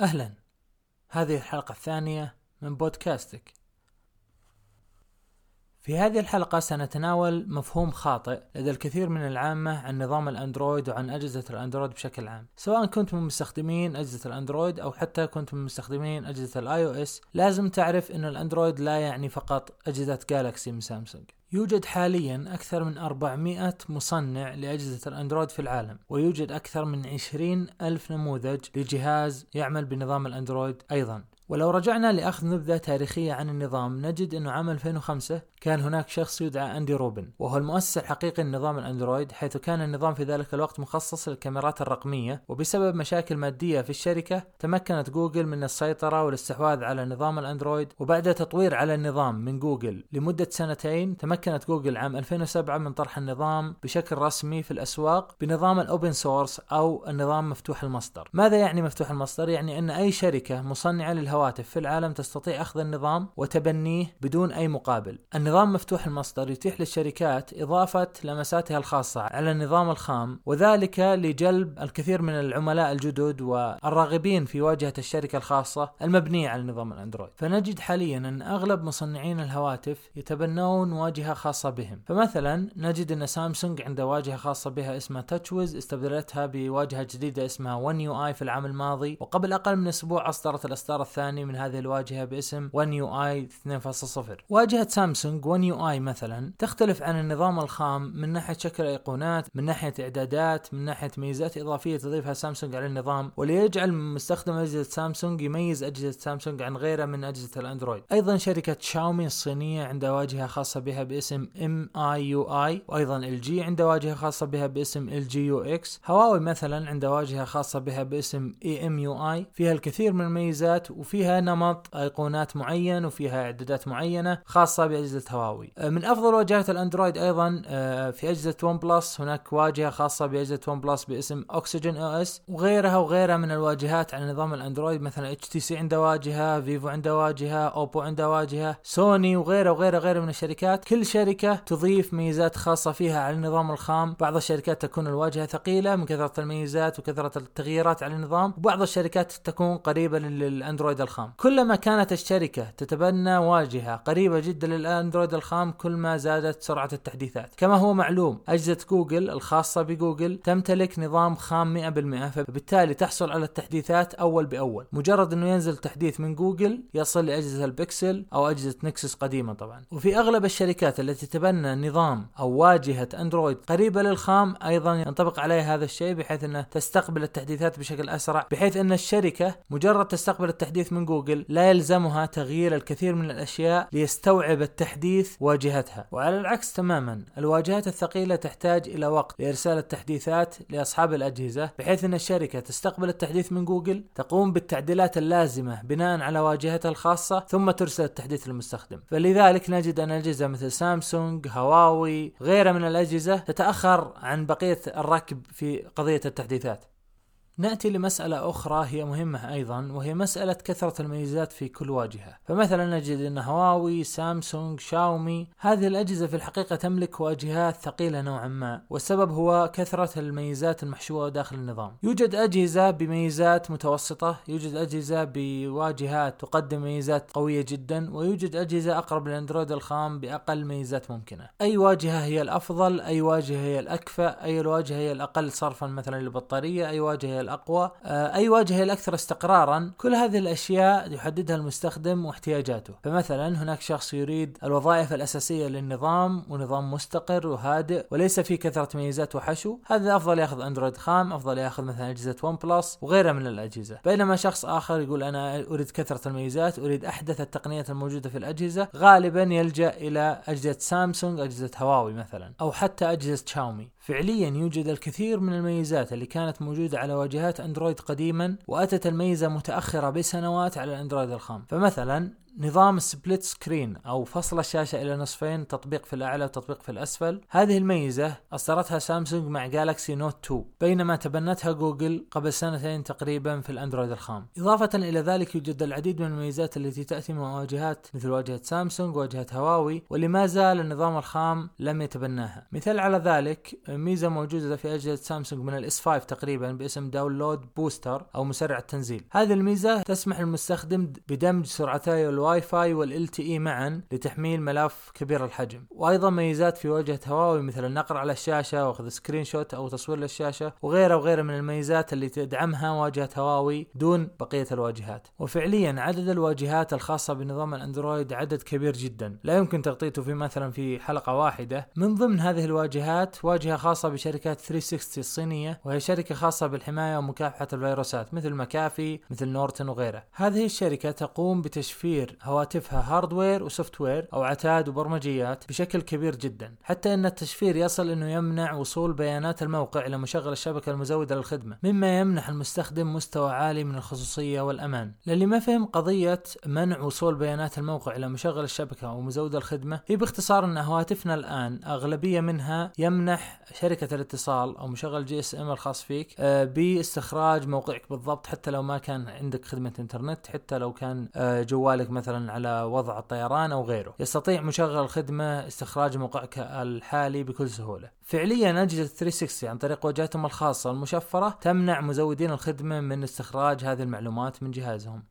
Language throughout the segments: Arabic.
أهلا. هذه الحلقة الثانية من بودكاستك. في هذه الحلقة سنتناول مفهوم خاطئ لدى الكثير من العامة عن نظام الأندرويد وعن أجهزة الأندرويد بشكل عام. سواء كنت من مستخدمين أجهزة الأندرويد أو حتى كنت من مستخدمين أجهزة ال iOS لازم تعرف أن الأندرويد لا يعني فقط أجهزة جالكسي من سامسونج. يوجد حاليا أكثر من 400 مصنع لأجهزة الأندرويد في العالم ويوجد أكثر من 20 ألف نموذج لجهاز يعمل بنظام الأندرويد أيضا. ولو رجعنا لأخذ نبذة تاريخية عن النظام نجد أنه عام 2005 كان هناك شخص يدعى أندي روبن وهو المؤسس الحقيقي لنظام الأندرويد حيث كان النظام في ذلك الوقت مخصص للكاميرات الرقمية وبسبب مشاكل مادية في الشركة تمكنت جوجل من السيطرة والاستحواذ على نظام الأندرويد وبعد تطوير على النظام من جوجل لمدة سنتين تمكنت جوجل عام 2007 من طرح النظام بشكل رسمي في الأسواق بنظام ال open source أو النظام مفتوح المصدر. ماذا يعني مفتوح المصدر؟ يعني أن أي شركة مصنعة للهواتف في العالم تستطيع أخذ النظام وتبنيه بدون أي مقابل. النظام مفتوح المصدر يتيح للشركات إضافة لمساتها الخاصة على النظام الخام وذلك لجلب الكثير من العملاء الجدد والراغبين في واجهة الشركة الخاصة المبنية على نظام الأندرويد. فنجد حاليا أن أغلب مصنعين الهواتف يتبنون واجهة خاصة بهم. فمثلا نجد أن سامسونج عندها واجهة خاصة بها اسمها TouchWiz استبدلتها بواجهة جديدة اسمها One UI في العام الماضي. وقبل أقل من أسبوع أصدرت الإصدار الثاني من هذه الواجهة باسم One UI 2.0 واجهة سامسونج One UI مثلا تختلف عن النظام الخام من ناحية شكل الأيقونات من ناحية إعدادات من ناحية ميزات إضافية تضيفها سامسونج على النظام. وليجعل مستخدم أجهزة سامسونج يميز أجهزة سامسونج عن غيرها من أجهزة الأندرويد. أيضا شركة شاومي الصينية عندها واجهة خاصة بها باسم ام اي يو اي وأيضا ال جي عندها واجهة خاصة بها باسم LG UX هواوي مثلا عندها واجهة خاصة بها باسم EMUI فيها الكثير من الميزات وفيها نمط أيقونات معين وفيها إعدادات معينة خاصة بأجهزة هواوي. آه، من أفضل واجهات الأندرويد أيضا آه، في أجهزة OnePlus هناك واجهة خاصة بأجهزة OnePlus باسم OxygenOS وغيرها وغيرها من الواجهات على نظام الأندرويد. مثلا HTC عنده واجهة فيفو عنده واجهة اوبو عنده واجهة سوني وغيرها وغيرها وغيرها من الشركات. كل شركة تضيف ميزات خاصة فيها على النظام الخام. بعض الشركات تكون الواجهة ثقيلة من كثرة الميزات وكثرة التغييرات على النظام وبعض الشركات تكون قريبة للأندرويد الخام. كلما كانت الشركة تتبنى واجهة قريبة جدا للأندرويد الخام كل ما زادت سرعة التحديثات. كما هو معلوم أجهزة جوجل الخاصة بجوجل تمتلك نظام خام 100% فبالتالي تحصل على التحديثات أول بأول. مجرد أنه ينزل تحديث من جوجل يصل لأجهزة البكسل أو أجهزة نكسس قديمة طبعا. وفي أغلب الشركات التي تتبنى نظام أو واجهة أندرويد قريبة للخام أيضا ينطبق عليها هذا الشيء بحيث أنه تستقبل التحديثات بشكل أسرع بحيث أن الشركة مجرد تستقبل التحديث من جوجل لا يلزمها تغيير الكثير من الأشياء ليستوعب التحديث واجهتها. وعلى العكس تماما الواجهات الثقيلة تحتاج إلى وقت لإرسال التحديثات لأصحاب الأجهزة بحيث أن الشركة تستقبل التحديث من جوجل تقوم بالتعديلات اللازمة بناء على واجهتها الخاصة ثم ترسل التحديث للمستخدم. فلذلك نجد أن أجهزة مثل سامسونج هواوي غيرها من الأجهزة تتأخر عن بقية الركب في قضية التحديثات. نأتي لمسألة أخرى هي مهمة أيضا وهي مسألة كثرة الميزات في كل واجهة، فمثلا نجد أن هواوي، سامسونج، شاومي هذه الأجهزة في الحقيقة تملك واجهات ثقيلة نوعا ما، والسبب هو كثرة الميزات المحشوة داخل النظام. يوجد أجهزة بميزات متوسطة، يوجد أجهزة بواجهات تقدم ميزات قوية جدا، ويوجد أجهزة أقرب للأندرويد الخام بأقل ميزات ممكنة. أي واجهة هي الأفضل، أي واجهة هي الأكفأ، أي واجهة هي الأقل صرفا مثلا للبطارية، أي واجهة هي الاقوى آه، أي واجهة الأكثر استقرارا كل هذه الأشياء يحددها المستخدم واحتياجاته. فمثلا هناك شخص يريد الوظائف الأساسية للنظام ونظام مستقر وهادئ وليس فيه كثرة ميزات وحشو. هذا أفضل يأخذ أندرويد خام أفضل يأخذ مثلا أجهزة ون بلس وغيرها من الأجهزة. بينما شخص آخر يقول أنا أريد كثرة الميزات أريد أحدث التقنيات الموجودة في الأجهزة غالبا يلجأ إلى أجهزة سامسونج أجهزة هواوي مثلا أو حتى أجهزة شاومي. فعليا يوجد الكثير من الميزات اللي كانت موجودة على واجهات أندرويد قديما وأتت الميزة متأخرة بسنوات على الأندرويد الخام. فمثلا نظام split screen أو فصل الشاشة إلى نصفين تطبيق في الأعلى وتطبيق في الأسفل. هذه الميزة أصدرتها سامسونج مع Galaxy Note 2 بينما تبنتها جوجل قبل سنتين تقريبا في الأندرويد الخام. إضافة إلى ذلك يوجد العديد من الميزات التي تأتي مع واجهات مثل واجهة سامسونج وواجهة هواوي واللي ما زال النظام الخام لم يتبناها. مثال على ذلك ميزة موجودة في أجهزة سامسونج من ال S5 تقريبا باسم Download Booster أو مسرع التنزيل. هذه الميزة تسمح للمستخدم بدمج سرعتي الواي فاي وال LTE معا لتحميل ملف كبير الحجم. وأيضا ميزات في واجهة هواوي مثل النقر على الشاشة وأخذ screenshot أو تصوير للشاشة وغيرها وغيرها من الميزات اللي تدعمها واجهة هواوي دون بقية الواجهات. وفعليا عدد الواجهات الخاصة بنظام الأندرويد عدد كبير جدا. لا يمكن تغطيته في مثلا في حلقة واحدة. من ضمن هذه الواجهات واجهة خاصة بشركات 360 الصينية وهي شركة خاصة بالحماية ومكافحة الفيروسات مثل مكافي مثل نورتن وغيرها هذه الشركة تقوم بتشفير هواتفها hardware و software أو عتاد وبرمجيات بشكل كبير جدا حتى إن التشفير يصل إنه يمنع وصول بيانات الموقع إلى مشغل الشبكة المزودة للخدمة مما يمنح المستخدم مستوى عالي من الخصوصية والأمان. للي ما فهم قضية منع وصول بيانات الموقع إلى مشغل الشبكة مزود الخدمة هي باختصار إن هواتفنا الآن أغلبية منها يمنح شركة الاتصال أو مشغل GSM الخاص فيك آه، باستخراج موقعك بالضبط حتى لو ما كان عندك خدمة إنترنت حتى لو كان آه، جوالك مثلا على وضع الطيران أو غيره. يستطيع مشغل الخدمة استخراج موقعك الحالي بكل سهولة. فعليا أجهزة 360 عن طريق واجهتهم الخاصة المشفرة تمنع مزودين الخدمة من استخراج هذه المعلومات من جهازهم.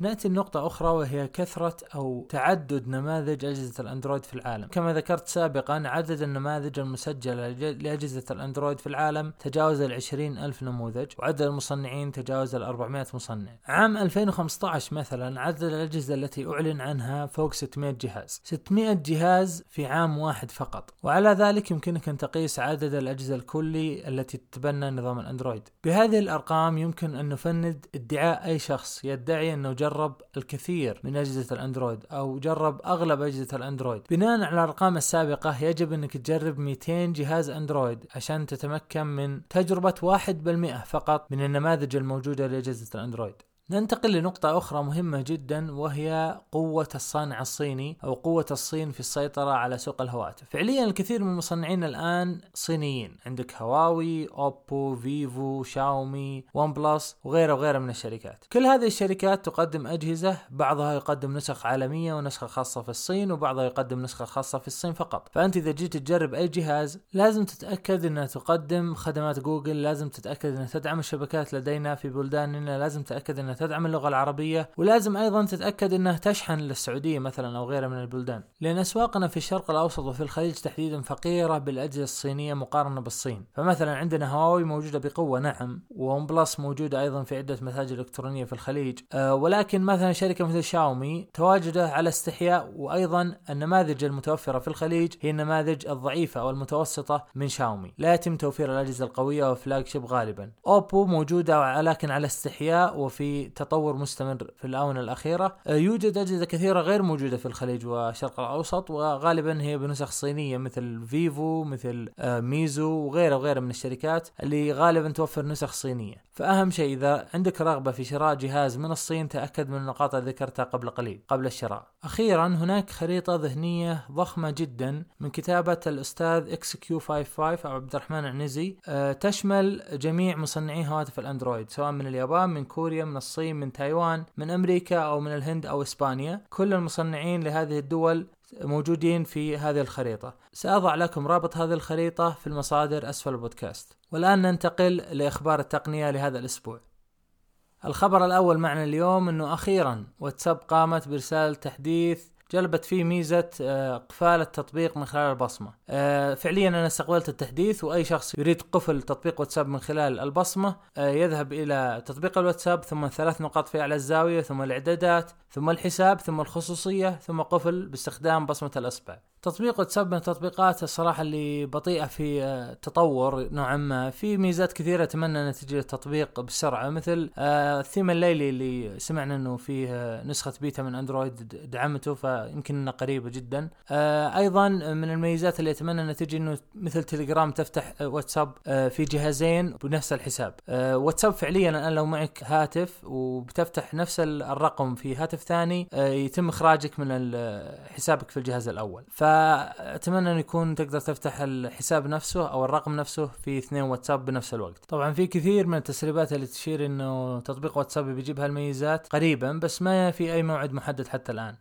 نأتي لنقطة أخرى وهي كثرة أو تعدد نماذج أجهزة الأندرويد في العالم، كما ذكرت سابقا عدد النماذج المسجلة لأجهزة الأندرويد في العالم تجاوز العشرين ألف نموذج، وعدد المصنعين تجاوز ال 400 مصنع. عام 2015 مثلا عدد الأجهزة التي أعلن عنها فوق 600 جهاز، 600 جهاز في عام واحد فقط، وعلى ذلك يمكنك أن تقيس عدد الأجهزة الكلي التي تتبنى نظام الأندرويد. بهذه الأرقام يمكن أن نفند ادعاء أي شخص يدعي أنه جرب الكثير من أجهزة الأندرويد أو جرب أغلب أجهزة الأندرويد. بناء على الأرقام السابقة يجب أنك تجرب 200 جهاز أندرويد عشان تتمكن من تجربة 1% فقط من النماذج الموجودة لأجهزة الأندرويد. ننتقل لنقطة أخرى مهمة جدا وهي قوة الصانع الصيني أو قوة الصين في السيطرة على سوق الهواتف. فعليا الكثير من المصنعين الآن صينيين، عندك هواوي، أوبو، فيفو، شاومي، ون بلس وغيرها وغيرها من الشركات. كل هذه الشركات تقدم أجهزة بعضها يقدم نسخ عالمية ونسخة خاصة في الصين وبعضها يقدم نسخة خاصة في الصين فقط. فأنت إذا جيت تجرب أي جهاز لازم تتأكد أنها تقدم خدمات جوجل، لازم تتأكد أنها تدعم الشبكات لدينا في بلداننا، لازم تتأكد أنها تدعم اللغة العربية ولازم أيضا تتأكد أنها تشحن للسعودية مثلا أو غيرها من البلدان. لأن أسواقنا في الشرق الأوسط وفي الخليج تحديدا فقيرة بالأجهزة الصينية مقارنة بالصين. فمثلا عندنا هواوي موجودة بقوة نعم وون بلس موجودة أيضا في عدة متاجر إلكترونية في الخليج. أه ولكن مثلا شركة مثل شاومي تواجده على استحياء وأيضا النماذج المتوفرة في الخليج هي النماذج الضعيفة أو المتوسطة من شاومي. لا يتم توفير الأجهزة القوية و flagship غالبا. أوبو موجودة ولكن على استحياء وفي تطور مستمر في الآونة الأخيرة. آه، يوجد أجهزة كثيرة غير موجودة في الخليج والشرق الأوسط وغالبا هي بنسخ صينية مثل فيفو مثل آه، ميزو وغيرها وغيرها من الشركات اللي غالبا توفر نسخ صينية. فأهم شيء إذا عندك رغبة في شراء جهاز من الصين تأكد من النقاط اللي ذكرتها قبل قليل قبل الشراء. أخيرا هناك خريطة ذهنية ضخمة جدا من كتابة الأستاذ XQ55 أو عبد الرحمن عنزي آه، تشمل جميع مصنعي هواتف الأندرويد سواء من اليابان من كوريا من الصين. من تايوان من أمريكا أو من الهند أو إسبانيا. كل المصنعين لهذه الدول موجودين في هذه الخريطة. سأضع لكم رابط هذه الخريطة في المصادر أسفل البودكاست. والآن ننتقل لإخبار التقنية لهذا الأسبوع. الخبر الأول معنا اليوم أنه أخيرا واتساب قامت برسالة تحديث جلبت فيه ميزة آه، قفال التطبيق من خلال البصمة. آه، فعليا أنا استقبلت التحديث وأي شخص يريد قفل تطبيق واتساب من خلال البصمة آه، يذهب إلى تطبيق الواتساب ثم ثلاث نقاط في أعلى الزاوية ثم الإعدادات ثم الحساب ثم الخصوصية ثم قفل باستخدام بصمة الأصبع تطبيق واتساب من التطبيقات الصراحة اللي بطيئة في التطور نوعا ما. في ميزات كثيرة أتمنى أن تجي التطبيق بسرعة مثل الثيم الليلي اللي سمعنا أنه فيه نسخة بيتا من أندرويد دعمته فيمكن إنها قريبة جدا. آه أيضا من الميزات اللي أتمنى انها تجي إنه مثل تليجرام تفتح واتساب آه في جهازين بنفس الحساب. آه واتساب فعليا الآن لو معك هاتف وبتفتح نفس الرقم في هاتف ثاني آه يتم إخراجك من حسابك في الجهاز الأول. فأتمنى انه يكون تقدر تفتح الحساب نفسه أو الرقم نفسه في اثنين واتساب بنفس الوقت. طبعا في كثير من التسريبات اللي تشير إنه تطبيق واتساب بيجيب هالميزات قريبا بس ما في أي موعد محدد حتى الآن.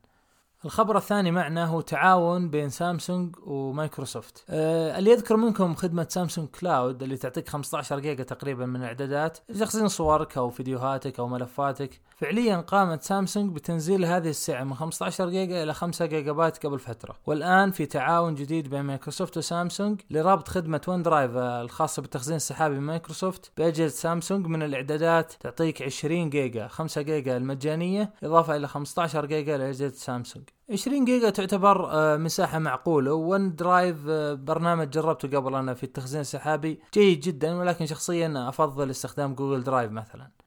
الخبر الثاني معنا هو تعاون بين سامسونج ومايكروسوفت. آه اللي يذكر منكم خدمة Samsung Cloud اللي تعطيك 15 جيجا تقريبا من الإعدادات لتخزين صورك أو فيديوهاتك أو ملفاتك. فعليا قامت سامسونج بتنزيل هذه السعة من 15 جيجا إلى 5 جيجا بايت قبل فترة. والآن في تعاون جديد بين مايكروسوفت وسامسونج لربط خدمة OneDrive الخاصة بالتخزين السحابي من مايكروسوفت بأجهزة سامسونج من الإعدادات تعطيك 20 جيجا 5 جيجا المجانية إضافة إلى 15 جيجا لأجهزة سامسونج. 20 جيجا تعتبر آه، مساحة معقولة. و OneDrive آه، برنامج جربته قبل أنا في التخزين السحابي. جيد جدا ولكن شخصيا أفضل استخدام Google Drive مثلا.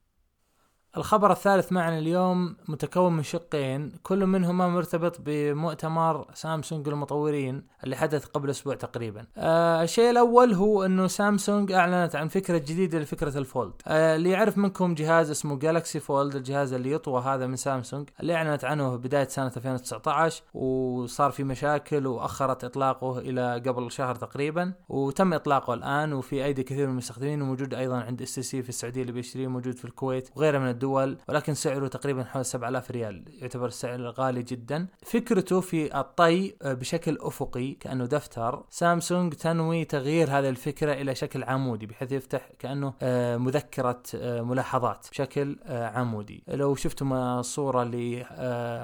الخبر الثالث معنا اليوم متكون من شقين كل منهما مرتبط بمؤتمر سامسونج للمطورين اللي حدث قبل أسبوع تقريبا. آه الشيء الأول هو إنه سامسونج أعلنت عن فكرة جديدة لفكرة ال Fold. آه اللي يعرف منكم جهاز اسمه Galaxy Fold الجهاز اللي يطوى هذا من سامسونج اللي أعلنت عنه بداية سنة 2019 وصار في مشاكل وأخرت إطلاقه إلى قبل شهر تقريبا وتم إطلاقه الآن وفي أيدي كثير من المستخدمين وموجود أيضا عند STC في السعودية اللي بيشتريه موجود في الكويت وغيرها من الدول الدول ولكن سعره تقريبا حوالي 7000 ريال. يعتبر سعر غالي جدا. فكرته في الطي آه، بشكل أفقي كأنه دفتر. سامسونج تنوي تغيير هذه الفكرة إلى شكل عمودي بحيث يفتح كأنه آه، مذكرة آه، ملاحظات بشكل عمودي. لو شفتم الصورة اللي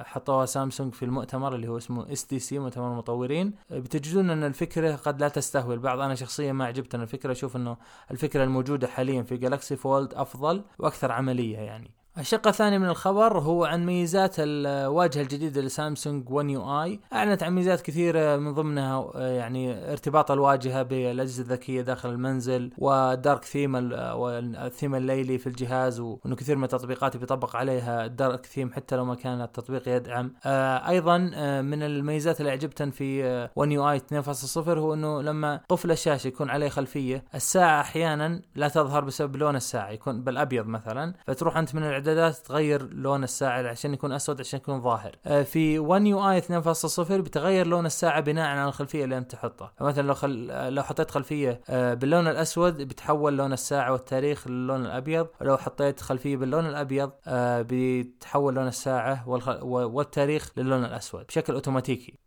حطوها سامسونج في المؤتمر اللي هو اسمه SDC مؤتمر المطورين بتجدون أن الفكرة قد لا تستهوي. البعض أنا شخصيا ما عجبتني الفكرة. أشوف أنه الفكرة الموجودة حاليا في Galaxy Fold أفضل وأكثر عملية يعني. الشق الثاني من الخبر هو عن ميزات الواجهة الجديدة لسامسونج One UI أعلنت عن ميزات كثيرة من ضمنها يعني ارتباط الواجهة بالأجهزة الذكية داخل المنزل وال dark theme وال theme الليلي في الجهاز وأنه كثير من التطبيقات بيطبق عليها ال dark theme حتى لو ما كان التطبيق يدعم. آه، أيضا آه، من الميزات اللي عجبتني في One UI 2.0 هو أنه لما قفل الشاشة يكون عليه خلفية الساعة أحيانا لا تظهر بسبب لون الساعة يكون بالأبيض مثلا فتروح أنت من الاعدادات تغير لون الساعة عشان يكون أسود عشان يكون ظاهر. آه، في 1 يو اي 2.0 بتغير لون الساعة بناء على الخلفية اللي أنت تحطها. فمثلا لو خل... لو حطيت خلفية آه، باللون الأسود بتحول لون الساعة والتاريخ للون الأبيض. ولو حطيت خلفية باللون الأبيض آه، بيتحول لون الساعة والتاريخ للون الأسود بشكل أوتوماتيكي.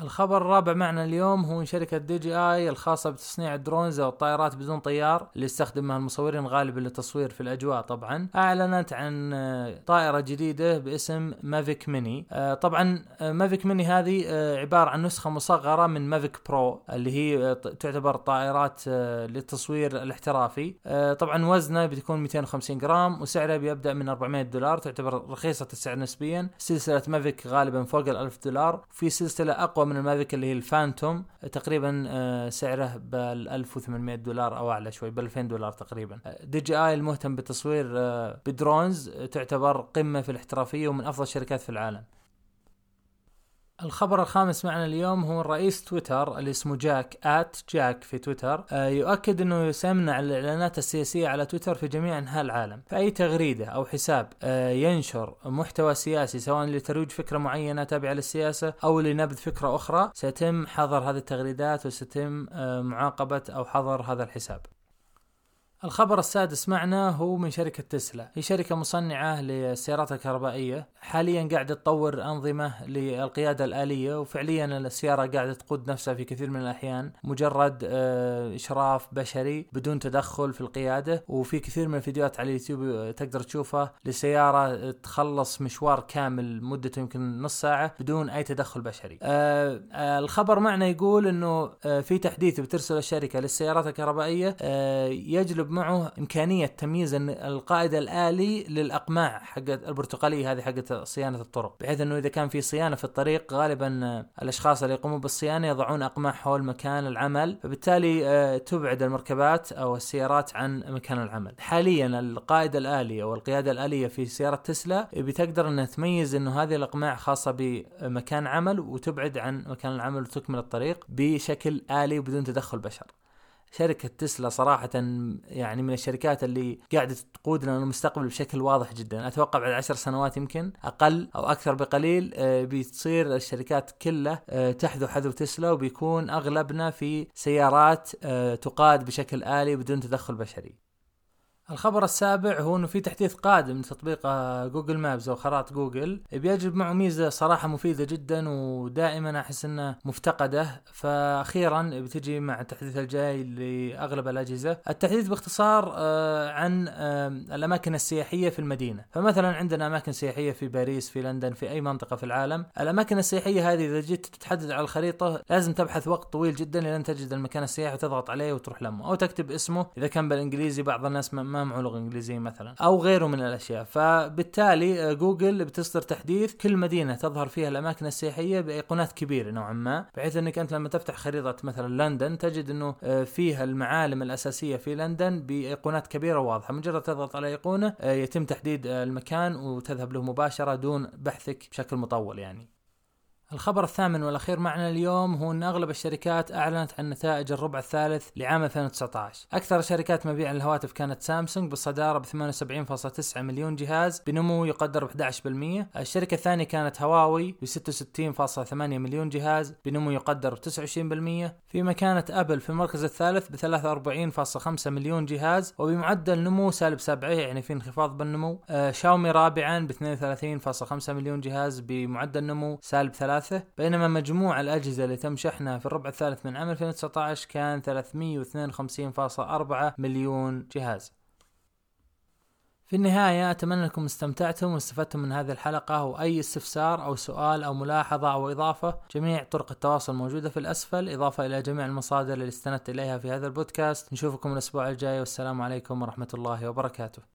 الخبر الرابع معنا اليوم هو من شركة DJI الخاصة بتصنيع ال drones أو الطائرات بدون طيار اللي يستخدمها المصورين غالبا للتصوير في الأجواء طبعا. أعلنت عن آه، طائرة جديدة باسم Mavic Mini آه، طبعا آه، Mavic Mini هذه عبارة عن نسخة مصغرة من Mavic Pro اللي هي تعتبر طائرات للتصوير الاحترافي. طبعا وزنها بتكون 250 جرام وسعرها بيبدأ من 400 دولار تعتبر رخيصة السعر نسبيا. سلسلة Mavic غالبا فوق ال 1000 دولار. في سلسلة أقوى من ال Mavic اللي هي ال Phantom تقريبا آه، سعره بال 1800 دولار أو أعلى شوي ب 2000 دولار تقريبا. DJI المهتم بالتصوير آه، ب drones تعتبر قمة في الاحترافية ومن أفضل الشركات في العالم. الخبر الخامس معنا اليوم هو رئيس تويتر اللي اسمه جاك at Jack في تويتر آه، يؤكد إنه سيمنع الإعلانات السياسية على تويتر في جميع أنحاء العالم. فأي تغريدة أو حساب آه، ينشر محتوى سياسي سواء لترويج فكرة معينة تابعة للسياسة أو لنبذ فكرة أخرى سيتم حظر هذه التغريدات وسيتم آه، معاقبة أو حظر هذا الحساب. الخبر السادس معنا هو من شركة تسلا. هي شركة مصنعة للسيارات الكهربائية حاليا قاعدة تطور أنظمة للقيادة الآلية وفعليا السيارة قاعدة تقود نفسها في كثير من الأحيان. مجرد آه، إشراف بشري بدون تدخل في القيادة. وفي كثير من الفيديوهات على اليوتيوب تقدر تشوفها. لسيارة تخلص مشوار كامل مدته يمكن نص ساعة بدون أي تدخل بشري. آه، آه، الخبر معنا يقول أنه في تحديث بترسل الشركة للسيارات الكهربائية يجلب معه إمكانية تمييز القائد الآلي للأقماع حقت البرتقالية هذه حقت صيانة الطرق. بحيث إنه إذا كان في صيانة في الطريق غالبا الأشخاص اللي يقومون بالصيانة يضعون أقماع حول مكان العمل. فبالتالي آه، تبعد المركبات أو السيارات عن مكان العمل. حاليا القائد الآلي أو القيادة الآلية في سيارة تسلا بتقدر إنها تميز إنه هذه الأقماع خاصة بمكان عمل وتبعد عن مكان العمل وتكمل الطريق بشكل آلي وبدون تدخل بشر. شركة تسلا صراحة يعني من الشركات اللي قاعدة تقودنا للمستقبل بشكل واضح جدا. أتوقع بعد عشر سنوات يمكن أقل أو أكثر بقليل آه، بتصير الشركات كلها آه، تحذو حذو تسلا وبيكون أغلبنا في سيارات آه، تقاد بشكل آلي بدون تدخل بشري. الخبر السابع هو إنه في تحديث قادم لتطبيق آه، Google Maps أو خرائط جوجل بيجلب معه ميزة صراحة مفيدة جدا ودائما أحس انها مفتقده. فاخيرا بتجي مع التحديث الجاي لأغلب الأجهزة. التحديث باختصار آه، عن آه، الأماكن السياحية في المدينة. فمثلا عندنا أماكن سياحية في باريس في لندن في أي منطقة في العالم. الأماكن السياحية هذه إذا جيت تحدد على الخريطة لازم تبحث وقت طويل جدا لين تجد المكان السياحي وتضغط عليه وتروح لمه أو تكتب اسمه إذا كان بالإنجليزي بعض الناس ما ما معه لغه انجليزيه مثلا أو غيره من الأشياء. فبالتالي آه، جوجل بتصدر تحديث كل مدينة تظهر فيها الأماكن السياحية بأيقونات كبيرة نوعا ما بحيث إنك أنت لما تفتح خريطة مثلا لندن تجد إنه آه، فيها المعالم الأساسية في لندن بأيقونات كبيرة واضحه مجرد تضغط على أيقونة آه، يتم تحديد المكان وتذهب له مباشرة دون بحثك بشكل مطول يعني. الخبر الثامن والأخير معنا اليوم هو أن أغلب الشركات أعلنت عن نتائج الربع الثالث لعام 2019 أكثر شركات مبيعا للهواتف كانت سامسونج بالصدارة ب 78.9 مليون جهاز بنمو يقدر ب 11% الشركة الثانية كانت هواوي ب 66.8 مليون جهاز بنمو يقدر ب 29% فيما كانت أبل في المركز الثالث ب 43.5 مليون جهاز وبمعدل نمو سالب 7 يعني في انخفاض بالنمو. آه شاومي رابعا ب 32.5 مليون جهاز بمعدل نمو سالب 3 ثلاثة بينما مجموع الأجهزة اللي تم شحنها في الربع الثالث من عام 2019 كان 352.4 مليون جهاز. في النهاية أتمنى أنكم استمتعتم واستفدتم من هذه الحلقة وأي استفسار أو سؤال أو ملاحظة أو إضافة جميع طرق التواصل موجودة في الأسفل إضافة إلى جميع المصادر اللي استندت إليها في هذا البودكاست. نشوفكم الأسبوع الجاي والسلام عليكم ورحمة الله وبركاته.